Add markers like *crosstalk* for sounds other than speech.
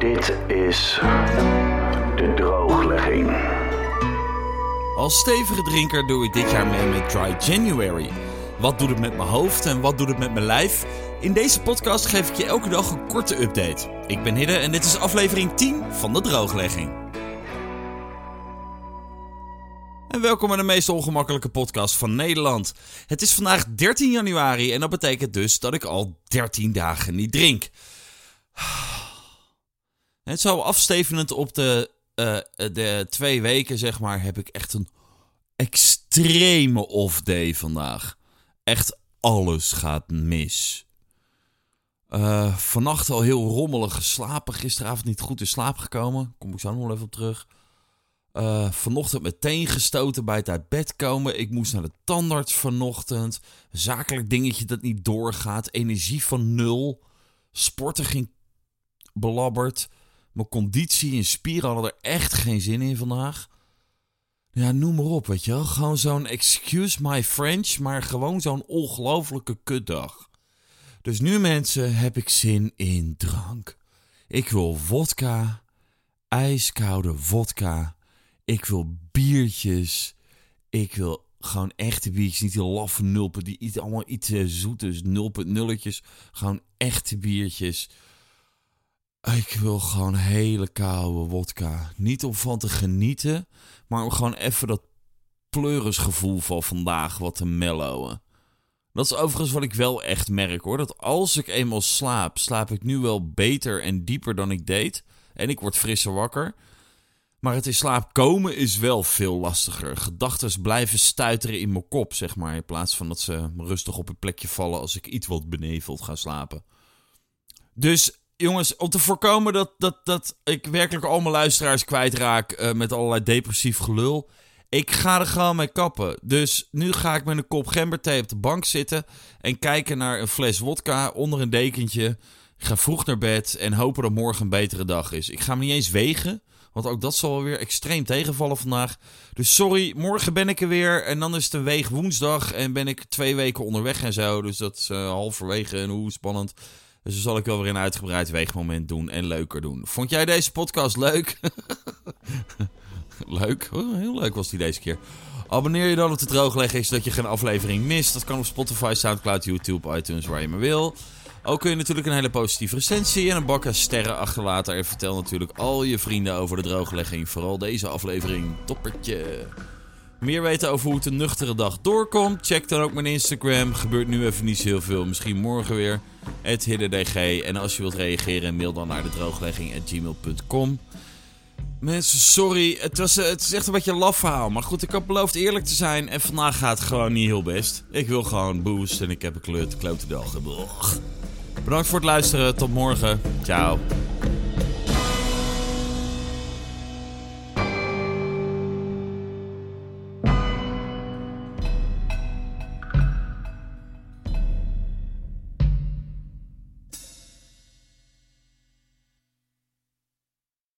Dit is de drooglegging. Als stevige drinker doe ik dit jaar mee met Dry January. Wat doet het met mijn hoofd en wat doet het met mijn lijf? In deze podcast geef ik je elke dag een korte update. Ik ben Hidde en dit is aflevering 10 van de drooglegging. En welkom bij de meest ongemakkelijke podcast van Nederland. Het is vandaag 13 januari en dat betekent dus dat ik al 13 dagen niet drink. Het zo afstevenend op de, eh, de twee weken, zeg maar, heb ik echt een extreme off-day vandaag. Echt alles gaat mis. Uh, vannacht al heel rommelig geslapen. Gisteravond niet goed in slaap gekomen. Kom ik zo nog wel even op terug. Uh, vanochtend meteen gestoten bij het uit bed komen. Ik moest naar de tandarts vanochtend. Zakelijk dingetje dat niet doorgaat. Energie van nul. Sporten ging belabberd. Mijn conditie en spieren hadden er echt geen zin in vandaag. Ja, noem maar op, weet je wel. Gewoon zo'n excuse my French, maar gewoon zo'n ongelofelijke kutdag. Dus nu mensen heb ik zin in drank. Ik wil vodka, ijskoude vodka. Ik wil biertjes. Ik wil gewoon echte biertjes, niet die laffe nulpen, die allemaal iets uh, zoetes, nulletjes. Gewoon echte biertjes. Ik wil gewoon hele koude wodka. Niet om van te genieten, maar om gewoon even dat pleurisgevoel van vandaag wat te mellowen. Dat is overigens wat ik wel echt merk hoor. Dat als ik eenmaal slaap, slaap ik nu wel beter en dieper dan ik deed. En ik word frisser wakker. Maar het in slaap komen is wel veel lastiger. Gedachten blijven stuiteren in mijn kop, zeg maar. In plaats van dat ze rustig op een plekje vallen als ik iets wat beneveld ga slapen. Dus jongens, om te voorkomen dat, dat, dat ik werkelijk al mijn luisteraars kwijtraak uh, met allerlei depressief gelul. Ik ga er gewoon mee kappen. Dus nu ga ik met een kop gemberthee op de bank zitten en kijken naar een fles wodka onder een dekentje. Ga vroeg naar bed en hopen dat morgen een betere dag is. Ik ga me niet eens wegen. Want ook dat zal weer extreem tegenvallen vandaag. Dus sorry, morgen ben ik er weer. En dan is het een weeg woensdag. En ben ik twee weken onderweg en zo. Dus dat is uh, halverwege en hoe spannend. Dus dan zal ik wel weer een uitgebreid weegmoment doen en leuker doen. Vond jij deze podcast leuk? *laughs* leuk? Oh, heel leuk was die deze keer. Abonneer je dan op de drooglegging zodat je geen aflevering mist. Dat kan op Spotify, Soundcloud, YouTube, iTunes, waar je maar wil. Ook kun je natuurlijk een hele positieve recensie en een bak sterren achterlaten. En vertel natuurlijk al je vrienden over de drooglegging. Vooral deze aflevering. Toppertje. Meer weten over hoe het een nuchtere dag doorkomt? Check dan ook mijn Instagram. Gebeurt nu even niet zo heel veel. Misschien morgen weer. Het hiddendg. En als je wilt reageren, mail dan naar de drooglegging.gmail.com. Mensen, sorry. Het, was, het is echt een beetje een laf verhaal. Maar goed, ik had beloofd eerlijk te zijn. En vandaag gaat het gewoon niet heel best. Ik wil gewoon boost en ik heb een kleur te klote dag. Bedankt voor het luisteren. Tot morgen. Ciao.